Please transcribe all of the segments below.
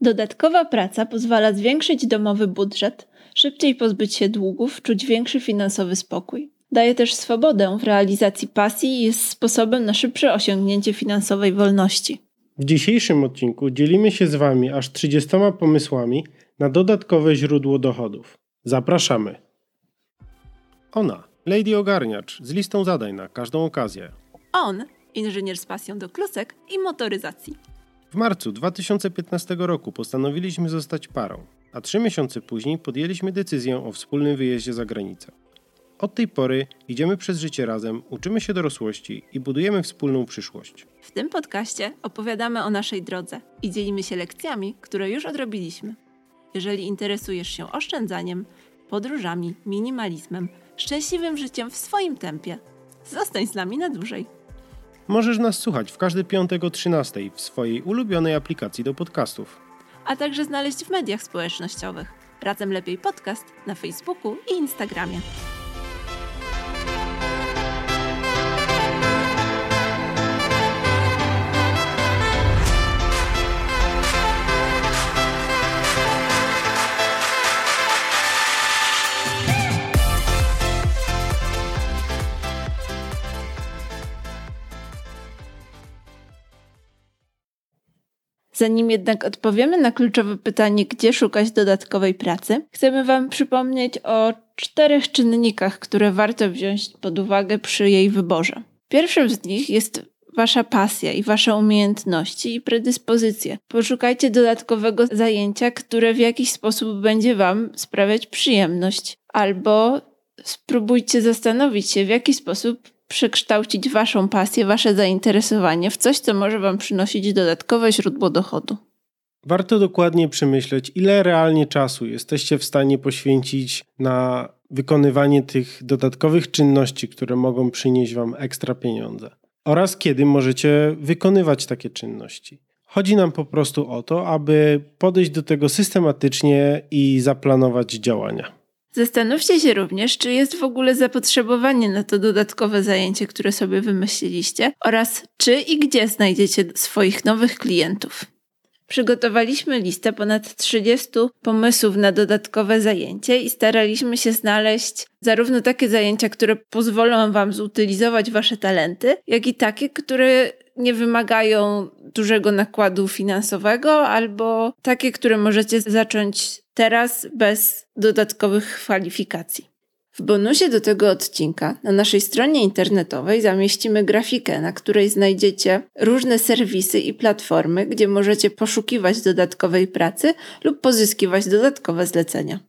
Dodatkowa praca pozwala zwiększyć domowy budżet, szybciej pozbyć się długów, czuć większy finansowy spokój. Daje też swobodę w realizacji pasji i jest sposobem na szybsze osiągnięcie finansowej wolności. W dzisiejszym odcinku dzielimy się z Wami aż 30 pomysłami na dodatkowe źródło dochodów. Zapraszamy! Ona, Lady Ogarniacz, z listą zadań na każdą okazję. On, inżynier z pasją do klusek i motoryzacji. W marcu 2015 roku postanowiliśmy zostać parą, a trzy miesiące później podjęliśmy decyzję o wspólnym wyjeździe za granicę. Od tej pory idziemy przez życie razem, uczymy się dorosłości i budujemy wspólną przyszłość. W tym podcaście opowiadamy o naszej drodze i dzielimy się lekcjami, które już odrobiliśmy. Jeżeli interesujesz się oszczędzaniem, podróżami, minimalizmem, szczęśliwym życiem w swoim tempie, zostań z nami na dłużej. Możesz nas słuchać w każdy piątek o 13 w swojej ulubionej aplikacji do podcastów. A także znaleźć w mediach społecznościowych. Razem Lepiej Podcast na Facebooku i Instagramie. Zanim jednak odpowiemy na kluczowe pytanie, gdzie szukać dodatkowej pracy, chcemy Wam przypomnieć o czterech czynnikach, które warto wziąć pod uwagę przy jej wyborze. Pierwszym z nich jest Wasza pasja i Wasze umiejętności i predyspozycje. Poszukajcie dodatkowego zajęcia, które w jakiś sposób będzie Wam sprawiać przyjemność, albo spróbujcie zastanowić się, w jaki sposób przekształcić Waszą pasję, Wasze zainteresowanie w coś, co może Wam przynosić dodatkowe źródło dochodu. Warto dokładnie przemyśleć, ile realnie czasu jesteście w stanie poświęcić na wykonywanie tych dodatkowych czynności, które mogą przynieść Wam ekstra pieniądze, oraz kiedy możecie wykonywać takie czynności. Chodzi nam po prostu o to, aby podejść do tego systematycznie i zaplanować działania. Zastanówcie się również, czy jest w ogóle zapotrzebowanie na to dodatkowe zajęcie, które sobie wymyśliliście, oraz czy i gdzie znajdziecie swoich nowych klientów. Przygotowaliśmy listę ponad 30 pomysłów na dodatkowe zajęcie i staraliśmy się znaleźć zarówno takie zajęcia, które pozwolą Wam zutylizować Wasze talenty, jak i takie, które nie wymagają dużego nakładu finansowego, albo takie, które możecie zacząć teraz bez dodatkowych kwalifikacji. W bonusie do tego odcinka na naszej stronie internetowej zamieścimy grafikę, na której znajdziecie różne serwisy i platformy, gdzie możecie poszukiwać dodatkowej pracy lub pozyskiwać dodatkowe zlecenia.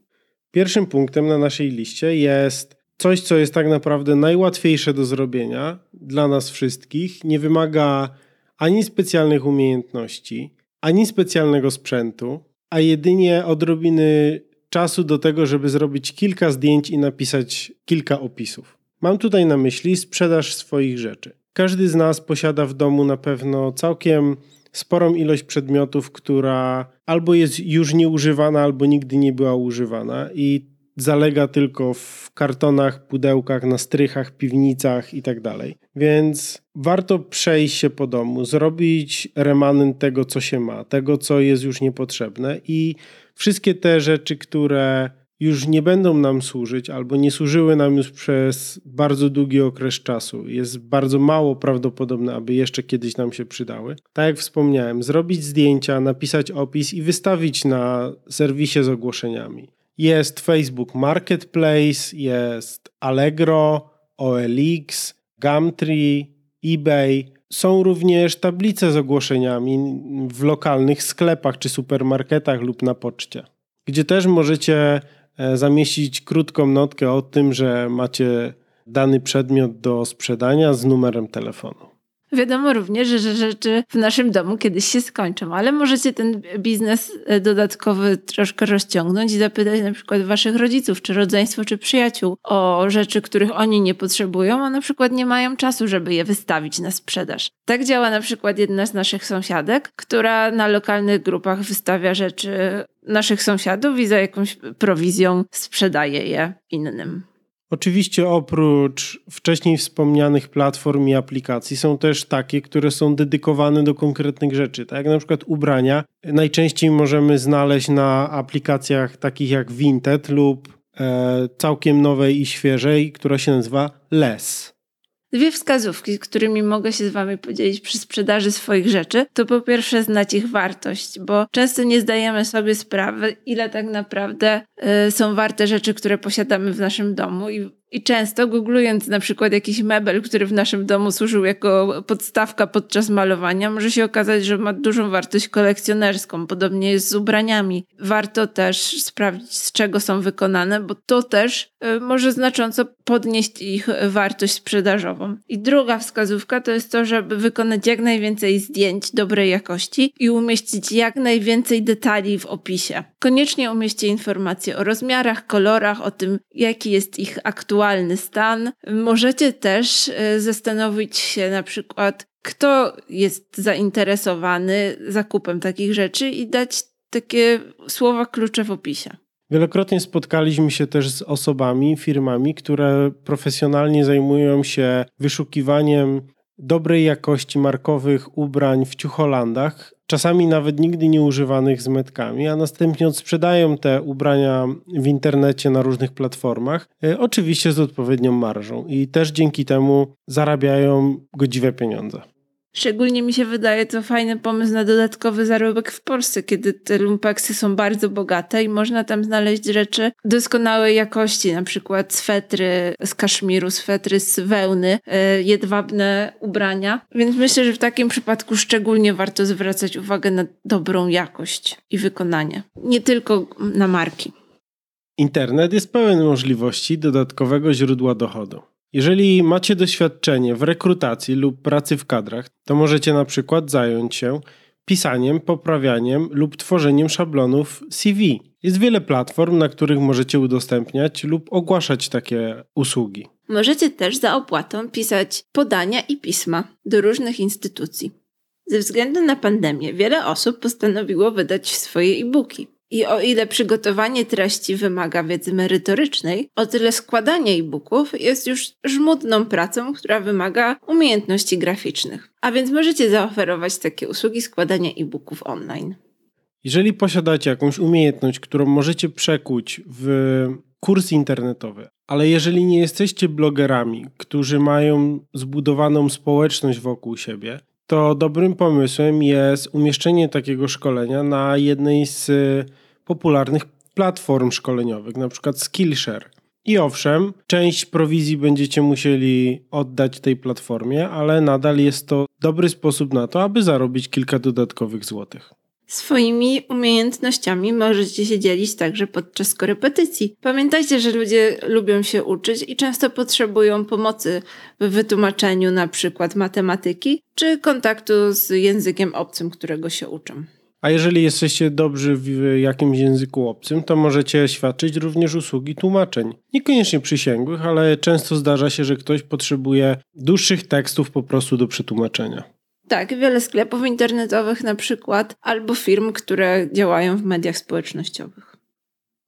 Pierwszym punktem na naszej liście jest coś, co jest tak naprawdę najłatwiejsze do zrobienia dla nas wszystkich. Nie wymaga ani specjalnych umiejętności, ani specjalnego sprzętu, a jedynie odrobiny czasu do tego, żeby zrobić kilka zdjęć i napisać kilka opisów. Mam tutaj na myśli sprzedaż swoich rzeczy. Każdy z nas posiada w domu na pewno całkiem sporą ilość przedmiotów, która albo jest już nieużywana, albo nigdy nie była używana i zalega tylko w kartonach, pudełkach, na strychach, piwnicach itd. Tak Więc warto przejść się po domu, zrobić remanent tego, co się ma, tego, co jest już niepotrzebne i wszystkie te rzeczy, które już nie będą nam służyć albo nie służyły nam już przez bardzo długi okres czasu. Jest bardzo mało prawdopodobne, aby jeszcze kiedyś nam się przydały. Tak jak wspomniałem, zrobić zdjęcia, napisać opis i wystawić na serwisie z ogłoszeniami. Jest Facebook Marketplace, jest Allegro, OLX, Gumtree, eBay. Są również tablice z ogłoszeniami w lokalnych sklepach czy supermarketach lub na poczcie, gdzie też możecie e, zamieścić krótką notkę o tym, że macie dany przedmiot do sprzedania z numerem telefonu. Wiadomo również, że rzeczy w naszym domu kiedyś się skończą, ale możecie ten biznes e, dodatkowy troszkę rozciągnąć i zapytać na przykład waszych rodziców, czy rodzeństwo, czy przyjaciół o rzeczy, których oni nie potrzebują, a na przykład nie mają czasu, żeby je wystawić na sprzedaż. Tak działa na przykład jedna z naszych sąsiadek, która na lokalnych grupach wystawia rzeczy naszych sąsiadów i za jakąś prowizją sprzedaje je innym. Oczywiście oprócz wcześniej wspomnianych platform i aplikacji są też takie, które są dedykowane do konkretnych rzeczy, tak jak na przykład ubrania. Najczęściej możemy znaleźć na aplikacjach takich jak Vinted lub e, całkiem nowej i świeżej, która się nazywa Less. Dwie wskazówki, którymi mogę się z Wami podzielić przy sprzedaży swoich rzeczy, to po pierwsze znać ich wartość, bo często nie zdajemy sobie sprawy, ile tak naprawdę y, są warte rzeczy, które posiadamy w naszym domu i i często googlując na przykład jakiś mebel, który w naszym domu służył jako podstawka podczas malowania, może się okazać, że ma dużą wartość kolekcjonerską. Podobnie jest z ubraniami. Warto też sprawdzić, z czego są wykonane, bo to też y, może znacząco podnieść ich wartość sprzedażową. I druga wskazówka to jest to, żeby wykonać jak najwięcej zdjęć dobrej jakości i umieścić jak najwięcej detali w opisie. Koniecznie umieśćcie informacje o rozmiarach, kolorach, o tym, jaki jest ich aktualny aktualny stan. Możecie też e, zastanowić się na przykład, kto jest zainteresowany zakupem takich rzeczy i dać takie słowa klucze w opisie. Wielokrotnie spotkaliśmy się też z osobami, firmami, które profesjonalnie zajmują się wyszukiwaniem dobrej jakości markowych ubrań w ciucholandach, czasami nawet nigdy nie używanych z metkami, a następnie odsprzedają te ubrania w internecie na różnych platformach, e, oczywiście z odpowiednią marżą i też dzięki temu zarabiają godziwe pieniądze. Szczególnie mi się wydaje to fajny pomysł na dodatkowy zarobek w Polsce, kiedy te lumpeksy są bardzo bogate i można tam znaleźć rzeczy doskonałej jakości, na przykład swetry z kaszmiru, swetry z wełny, e, jedwabne ubrania. Więc myślę, że w takim przypadku szczególnie warto zwracać uwagę na dobrą jakość i wykonanie, nie tylko na marki. Internet jest pełen możliwości dodatkowego źródła dochodu. Jeżeli macie doświadczenie w rekrutacji lub pracy w kadrach, to możecie na przykład zająć się pisaniem, poprawianiem lub tworzeniem szablonów CV. Jest wiele platform, na których możecie udostępniać lub ogłaszać takie usługi. Możecie też za opłatą pisać podania i pisma do różnych instytucji. Ze względu na pandemię wiele osób postanowiło wydać swoje e-booki. I o ile przygotowanie treści wymaga wiedzy merytorycznej, o tyle składanie e-booków jest już żmudną pracą, która wymaga umiejętności graficznych. A więc możecie zaoferować takie usługi składania e-booków online. Jeżeli posiadacie jakąś umiejętność, którą możecie przekuć w kurs internetowy, ale jeżeli nie jesteście blogerami, którzy mają zbudowaną społeczność wokół siebie, to dobrym pomysłem jest umieszczenie takiego szkolenia na jednej z popularnych platform szkoleniowych, na przykład Skillshare. I owszem, część prowizji będziecie musieli oddać tej platformie, ale nadal jest to dobry sposób na to, aby zarobić kilka dodatkowych złotych. Swoimi umiejętnościami możecie się dzielić także podczas korepetycji. Pamiętajcie, że ludzie lubią się uczyć i często potrzebują pomocy w wytłumaczeniu na przykład matematyki czy kontaktu z językiem obcym, którego się uczą. A jeżeli jesteście dobrzy w jakimś języku obcym, to możecie świadczyć również usługi tłumaczeń. Niekoniecznie przysięgłych, ale często zdarza się, że ktoś potrzebuje dłuższych tekstów po prostu do przetłumaczenia. Tak, wiele sklepów internetowych na przykład, albo firm, które działają w mediach społecznościowych.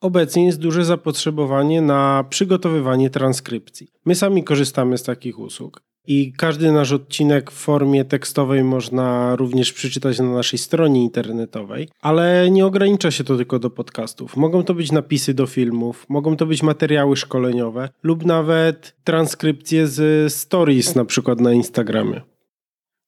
Obecnie jest duże zapotrzebowanie na przygotowywanie transkrypcji. My sami korzystamy z takich usług. I każdy nasz odcinek w formie tekstowej można również przeczytać na naszej stronie internetowej, ale nie ogranicza się to tylko do podcastów. Mogą to być napisy do filmów, mogą to być materiały szkoleniowe lub nawet transkrypcje z stories, na przykład na Instagramie.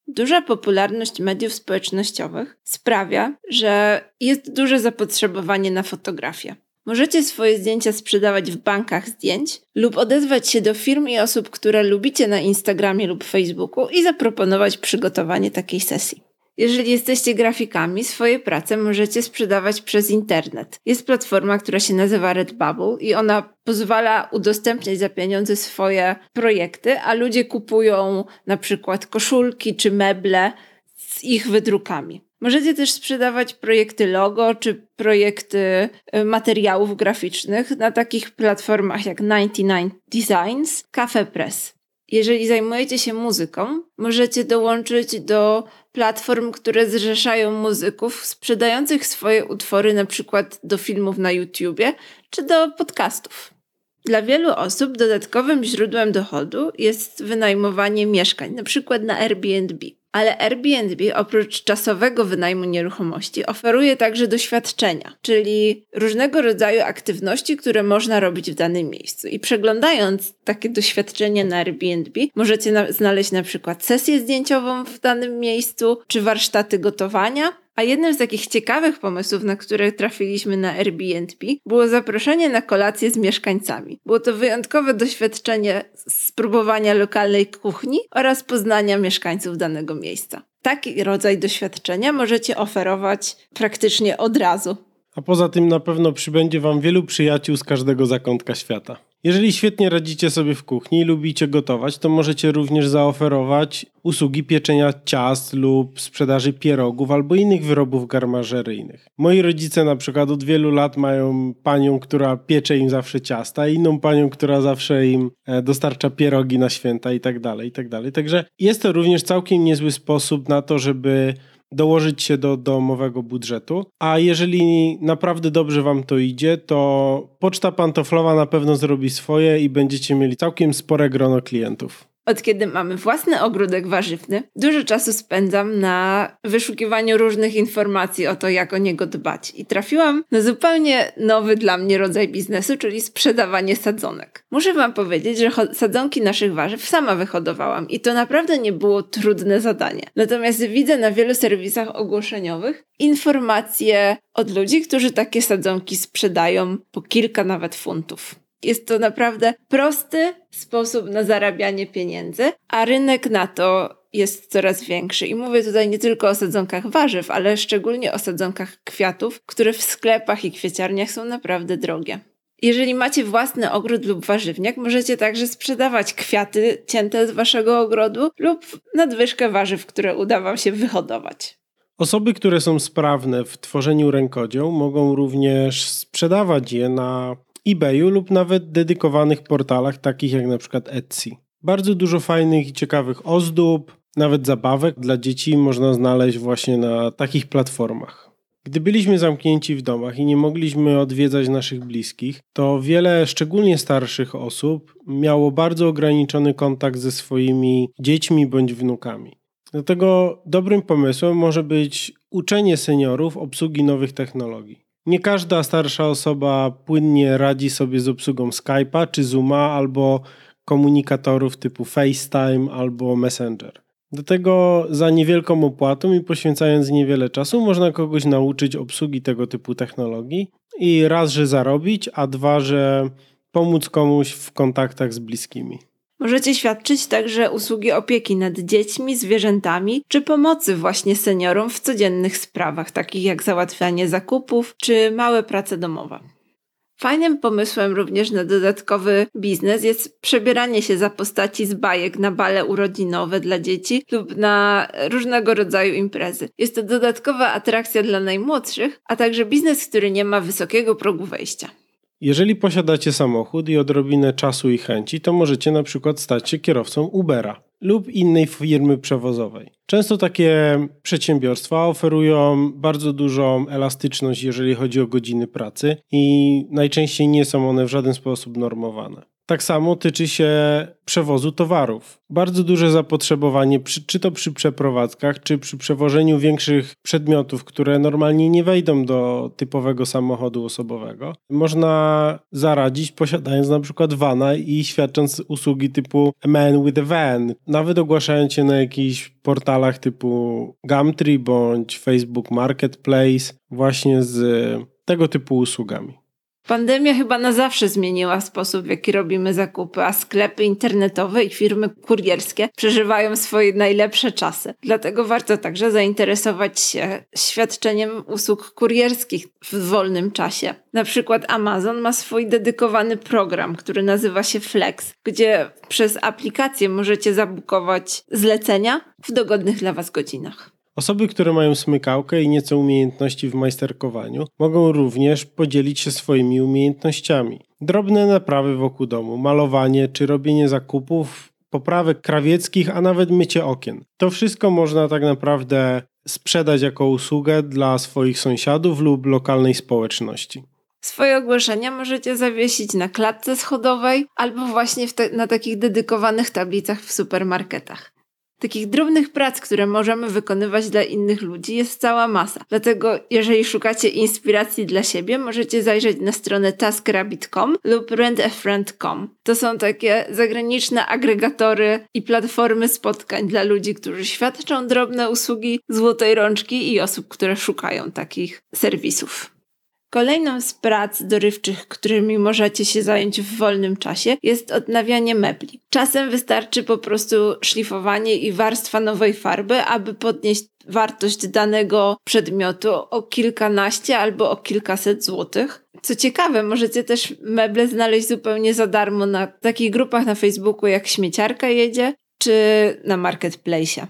Duża popularność mediów społecznościowych sprawia, że jest duże zapotrzebowanie na fotografię. Możecie swoje zdjęcia sprzedawać w bankach zdjęć lub odezwać się do firm i osób, które lubicie na Instagramie lub Facebooku i zaproponować przygotowanie takiej sesji. Jeżeli jesteście grafikami, swoje prace możecie sprzedawać przez internet. Jest platforma, która się nazywa Redbubble i ona pozwala udostępniać za pieniądze swoje projekty, a ludzie kupują na przykład koszulki czy meble z ich wydrukami. Możecie też sprzedawać projekty logo czy projekty y, materiałów graficznych na takich platformach jak 99 Designs, Cafe Press. Jeżeli zajmujecie się muzyką, możecie dołączyć do platform, które zrzeszają muzyków sprzedających swoje utwory na przykład do filmów na YouTubie czy do podcastów. Dla wielu osób dodatkowym źródłem dochodu jest wynajmowanie mieszkań, na przykład na Airbnb. Ale Airbnb oprócz czasowego wynajmu nieruchomości oferuje także doświadczenia, czyli różnego rodzaju aktywności, które można robić w danym miejscu. I przeglądając takie doświadczenie na Airbnb, możecie na znaleźć na przykład sesję zdjęciową w danym miejscu, czy warsztaty gotowania, a jednym z takich ciekawych pomysłów, na które trafiliśmy na Airbnb, było zaproszenie na kolację z mieszkańcami. Było to wyjątkowe doświadczenie spróbowania lokalnej kuchni oraz poznania mieszkańców danego miejsca. Taki rodzaj doświadczenia możecie oferować praktycznie od razu. A poza tym na pewno przybędzie Wam wielu przyjaciół z każdego zakątka świata. Jeżeli świetnie radzicie sobie w kuchni i lubicie gotować, to możecie również zaoferować usługi pieczenia ciast lub sprzedaży pierogów albo innych wyrobów garmażeryjnych. Moi rodzice na przykład od wielu lat mają panią, która piecze im zawsze ciasta, inną panią, która zawsze im e, dostarcza pierogi na święta i tak dalej, i tak dalej. Także jest to również całkiem niezły sposób na to, żeby dołożyć się do domowego budżetu. A jeżeli naprawdę dobrze Wam to idzie, to poczta pantoflowa na pewno zrobi swoje i będziecie mieli całkiem spore grono klientów. Od kiedy mamy własny ogródek warzywny, dużo czasu spędzam na wyszukiwaniu różnych informacji o to, jak o niego dbać. I trafiłam na zupełnie nowy dla mnie rodzaj biznesu, czyli sprzedawanie sadzonek. Muszę Wam powiedzieć, że sadzonki naszych warzyw sama wyhodowałam i to naprawdę nie było trudne zadanie. Natomiast widzę na wielu serwisach ogłoszeniowych informacje od ludzi, którzy takie sadzonki sprzedają po kilka nawet funtów. Jest to naprawdę prosty sposób na zarabianie pieniędzy, a rynek na to jest coraz większy. I mówię tutaj nie tylko o sadzonkach warzyw, ale szczególnie o sadzonkach kwiatów, które w sklepach i kwieciarniach są naprawdę drogie. Jeżeli macie własny ogród lub warzywniak, możecie także sprzedawać kwiaty cięte z waszego ogrodu lub nadwyżkę warzyw, które uda wam się wyhodować. Osoby, które są sprawne w tworzeniu rękodzieł, mogą również sprzedawać je na eBayu lub nawet dedykowanych portalach takich jak na przykład Etsy. Bardzo dużo fajnych i ciekawych ozdób, nawet zabawek dla dzieci można znaleźć właśnie na takich platformach. Gdy byliśmy zamknięci w domach i nie mogliśmy odwiedzać naszych bliskich, to wiele szczególnie starszych osób miało bardzo ograniczony kontakt ze swoimi dziećmi bądź wnukami. Dlatego dobrym pomysłem może być uczenie seniorów obsługi nowych technologii. Nie każda starsza osoba płynnie radzi sobie z obsługą Skype'a czy Zooma albo komunikatorów typu FaceTime albo Messenger. Do tego za niewielką opłatą i poświęcając niewiele czasu można kogoś nauczyć obsługi tego typu technologii i raz, że zarobić, a dwa, że pomóc komuś w kontaktach z bliskimi. Możecie świadczyć także usługi opieki nad dziećmi, zwierzętami czy pomocy właśnie seniorom w codziennych sprawach, takich jak załatwianie zakupów czy małe prace domowe. Fajnym pomysłem również na dodatkowy biznes jest przebieranie się za postaci z bajek na bale urodzinowe dla dzieci lub na różnego rodzaju imprezy. Jest to dodatkowa atrakcja dla najmłodszych, a także biznes, który nie ma wysokiego progu wejścia. Jeżeli posiadacie samochód i odrobinę czasu i chęci, to możecie na przykład stać się kierowcą Ubera lub innej firmy przewozowej. Często takie przedsiębiorstwa oferują bardzo dużą elastyczność, jeżeli chodzi o godziny pracy, i najczęściej nie są one w żaden sposób normowane. Tak samo tyczy się przewozu towarów. Bardzo duże zapotrzebowanie, czy to przy przeprowadzkach, czy przy przewożeniu większych przedmiotów, które normalnie nie wejdą do typowego samochodu osobowego. Można zaradzić posiadając na przykład vana i świadcząc usługi typu man with a van, nawet ogłaszając się na jakichś portalach typu Gumtree bądź Facebook Marketplace właśnie z tego typu usługami. Pandemia chyba na zawsze zmieniła sposób, w jaki robimy zakupy, a sklepy internetowe i firmy kurierskie przeżywają swoje najlepsze czasy. Dlatego warto także zainteresować się świadczeniem usług kurierskich w wolnym czasie. Na przykład Amazon ma swój dedykowany program, który nazywa się Flex, gdzie przez aplikację możecie zabukować zlecenia w dogodnych dla Was godzinach. Osoby, które mają smykałkę i nieco umiejętności w majsterkowaniu, mogą również podzielić się swoimi umiejętnościami. Drobne naprawy wokół domu, malowanie czy robienie zakupów, poprawek krawieckich, a nawet mycie okien. To wszystko można tak naprawdę sprzedać jako usługę dla swoich sąsiadów lub lokalnej społeczności. Swoje ogłoszenia możecie zawiesić na klatce schodowej albo właśnie te, na takich dedykowanych tablicach w supermarketach. Takich drobnych prac, które możemy wykonywać dla innych ludzi, jest cała masa. Dlatego, jeżeli szukacie inspiracji dla siebie, możecie zajrzeć na stronę taskrabbit.com lub rentafriend.com. To są takie zagraniczne agregatory i platformy spotkań dla ludzi, którzy świadczą drobne usługi złotej rączki i osób, które szukają takich serwisów. Kolejną z prac dorywczych, którymi możecie się zająć w wolnym czasie, jest odnawianie mebli. Czasem wystarczy po prostu szlifowanie i warstwa nowej farby, aby podnieść wartość danego przedmiotu o kilkanaście albo o kilkaset złotych. Co ciekawe, możecie też meble znaleźć zupełnie za darmo na takich grupach na Facebooku jak Śmieciarka jedzie czy na Marketplace'ie.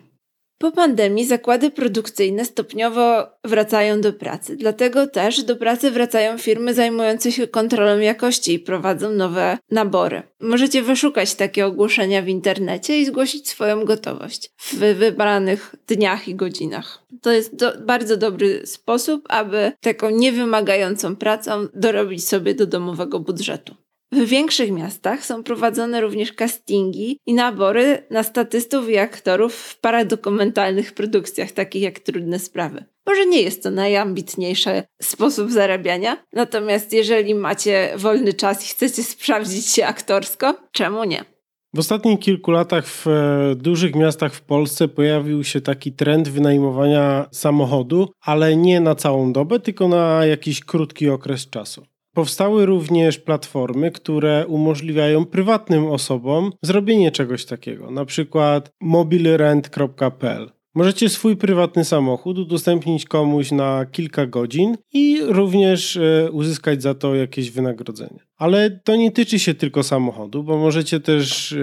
Po pandemii zakłady produkcyjne stopniowo wracają do pracy, dlatego też do pracy wracają firmy zajmujące się kontrolą jakości i prowadzą nowe nabory. Możecie wyszukać takie ogłoszenia w internecie i zgłosić swoją gotowość w wybranych dniach i godzinach. To jest do, bardzo dobry sposób, aby taką niewymagającą pracą dorobić sobie do domowego budżetu. W większych miastach są prowadzone również castingi i nabory na statystów i aktorów w paradokumentalnych produkcjach, takich jak Trudne Sprawy. Może nie jest to najambitniejszy sposób zarabiania, natomiast jeżeli macie wolny czas i chcecie sprawdzić się aktorsko, czemu nie? W ostatnich kilku latach w e, dużych miastach w Polsce pojawił się taki trend wynajmowania samochodu, ale nie na całą dobę, tylko na jakiś krótki okres czasu. Powstały również platformy, które umożliwiają prywatnym osobom zrobienie czegoś takiego, na przykład mobilrent.pl. Możecie swój prywatny samochód udostępnić komuś na kilka godzin i również e, uzyskać za to jakieś wynagrodzenie. Ale to nie tyczy się tylko samochodu, bo możecie też e,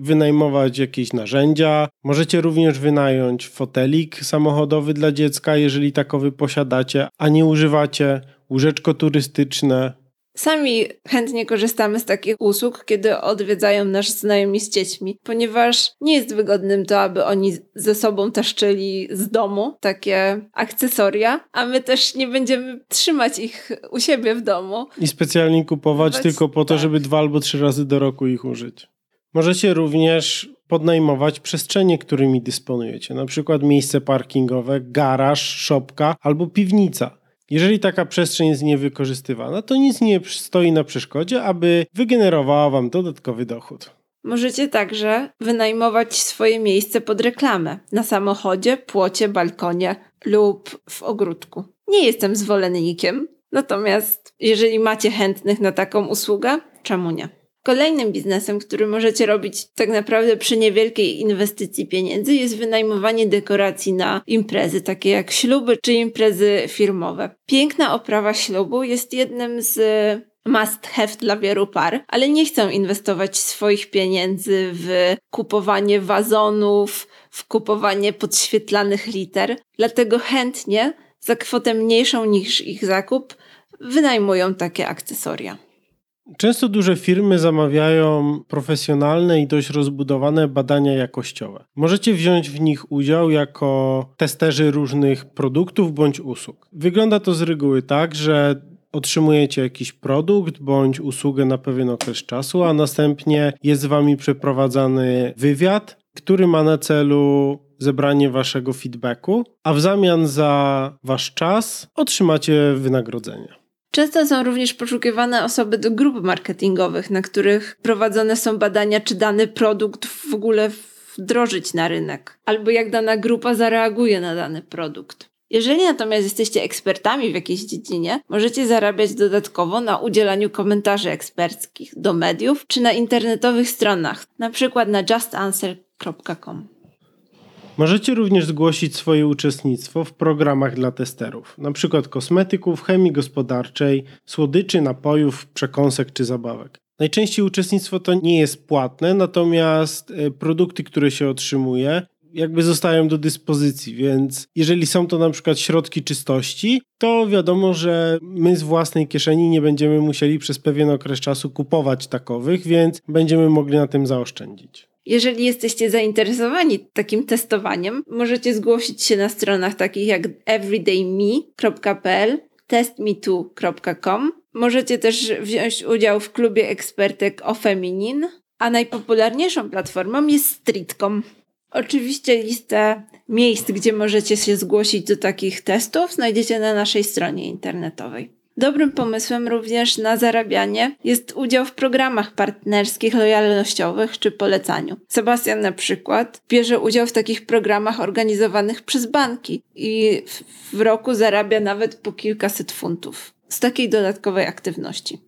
wynajmować jakieś narzędzia, możecie również wynająć fotelik samochodowy dla dziecka, jeżeli takowy posiadacie, a nie używacie łóżeczko turystyczne. Sami chętnie korzystamy z takich usług, kiedy odwiedzają nas znajomi z dziećmi, ponieważ nie jest wygodnym to, aby oni ze sobą taszczyli z domu takie akcesoria, a my też nie będziemy trzymać ich u siebie w domu. I specjalnie kupować tylko po to, tak. żeby dwa albo trzy razy do roku ich użyć. Możecie również podnajmować przestrzenie, którymi dysponujecie, na przykład miejsce parkingowe, garaż, szopka albo piwnica. Jeżeli taka przestrzeń jest niewykorzystywana, to nic nie stoi na przeszkodzie, aby wygenerowała Wam dodatkowy dochód. Możecie także wynajmować swoje miejsce pod reklamę na samochodzie, płocie, balkonie lub w ogródku. Nie jestem zwolennikiem, natomiast jeżeli macie chętnych na taką usługę, czemu nie? Kolejnym biznesem, który możecie robić tak naprawdę przy niewielkiej inwestycji pieniędzy, jest wynajmowanie dekoracji na imprezy, takie jak śluby czy imprezy firmowe. Piękna oprawa ślubu jest jednym z must have dla wielu par, ale nie chcą inwestować swoich pieniędzy w kupowanie wazonów, w kupowanie podświetlanych liter, dlatego chętnie za kwotę mniejszą niż ich zakup wynajmują takie akcesoria. Często duże firmy zamawiają profesjonalne i dość rozbudowane badania jakościowe. Możecie wziąć w nich udział jako testerzy różnych produktów bądź usług. Wygląda to z reguły tak, że otrzymujecie jakiś produkt bądź usługę na pewien okres czasu, a następnie jest z wami przeprowadzany wywiad, który ma na celu zebranie waszego feedbacku, a w zamian za wasz czas otrzymacie wynagrodzenie. Często są również poszukiwane osoby do grup marketingowych, na których prowadzone są badania, czy dany produkt w ogóle wdrożyć na rynek, albo jak dana grupa zareaguje na dany produkt. Jeżeli natomiast jesteście ekspertami w jakiejś dziedzinie, możecie zarabiać dodatkowo na udzielaniu komentarzy eksperckich do mediów czy na internetowych stronach, na przykład na justanswer.com. Możecie również zgłosić swoje uczestnictwo w programach dla testerów, np. kosmetyków, chemii gospodarczej, słodyczy, napojów, przekąsek czy zabawek. Najczęściej uczestnictwo to nie jest płatne, natomiast e, produkty, które się otrzymuje, jakby zostają do dyspozycji, więc jeżeli są to na przykład środki czystości, to wiadomo, że my z własnej kieszeni nie będziemy musieli przez pewien okres czasu kupować takowych, więc będziemy mogli na tym zaoszczędzić. Jeżeli jesteście zainteresowani takim testowaniem, możecie zgłosić się na stronach takich jak everydayme.pl, testme2.com Możecie też wziąć udział w klubie ekspertek o feminin, a najpopularniejszą platformą jest Streetcom. Oczywiście listę miejsc, gdzie możecie się zgłosić do takich testów, znajdziecie na naszej stronie internetowej. Dobrym pomysłem również na zarabianie jest udział w programach partnerskich, lojalnościowych czy polecaniu. Sebastian na przykład bierze udział w takich programach organizowanych przez banki i w roku zarabia nawet po kilkaset funtów z takiej dodatkowej aktywności.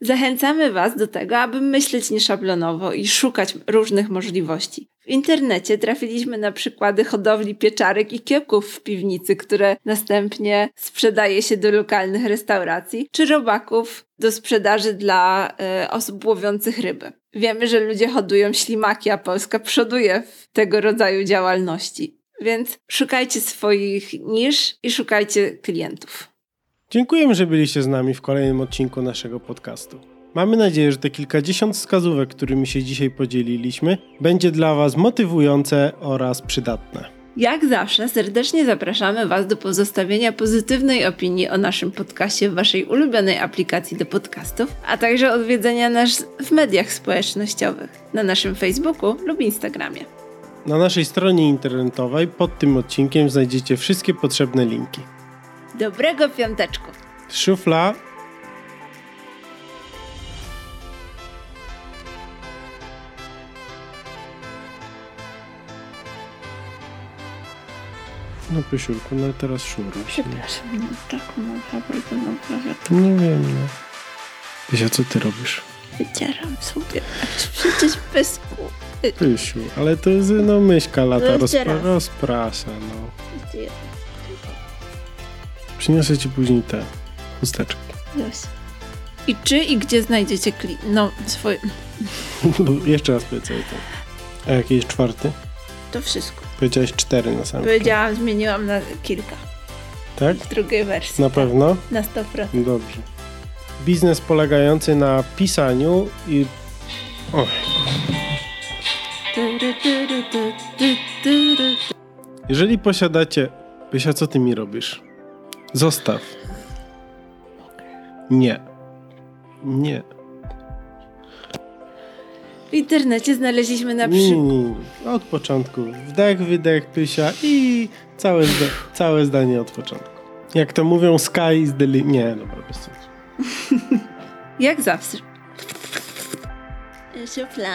Zachęcamy Was do tego, aby myśleć nieszablonowo i szukać różnych możliwości. W internecie trafiliśmy na przykłady hodowli pieczarek i kiełków w piwnicy, które następnie sprzedaje się do lokalnych restauracji, czy robaków do sprzedaży dla y, osób łowiących ryby. Wiemy, że ludzie hodują ślimaki, a Polska przoduje w tego rodzaju działalności. Więc szukajcie swoich nisz i szukajcie klientów. Dziękujemy, że byliście z nami w kolejnym odcinku naszego podcastu. Mamy nadzieję, że te kilkadziesiąt wskazówek, którymi się dzisiaj podzieliliśmy, będzie dla Was motywujące oraz przydatne. Jak zawsze serdecznie zapraszamy Was do pozostawienia pozytywnej opinii o naszym podcaście w Waszej ulubionej aplikacji do podcastów, a także odwiedzenia nas w mediach społecznościowych, na naszym Facebooku lub Instagramie. Na naszej stronie internetowej pod tym odcinkiem znajdziecie wszystkie potrzebne linki. Dobrego piąteczku! Szufla No Pysiurku, no teraz szurę. Przepraszam, no tak naprawdę naprawia to. Nie wiem, no. Pysia, co ty robisz? Wycieram sobie, a przecież bez kupy. Pysiu, ale to jest no myszka lata, No rozpra- rozprasza, no. Przyniosę ci później te chusteczki. Yes. I czy i gdzie znajdziecie kli... No, swoje... Jeszcze raz powiedz to. A jaki jest czwarty? To wszystko. Powiedziałeś cztery na samym Powiedziałam, zmieniłam na kilka. Tak? W drugiej wersji. Na pewno? Na 100%. Dobrze. Biznes polegający na pisaniu i... O, jeżeli posiadacie... Pysia, co ty mi robisz? Zostaw. Nie. Nie. W internecie znaleźliśmy na przykład... Od początku. Wdech, wydech, pysia i całe, zda całe zdanie od początku. Jak to mówią, sky is the limit. Nie, dobra, bez sensu. Jak zawsze. Szufla.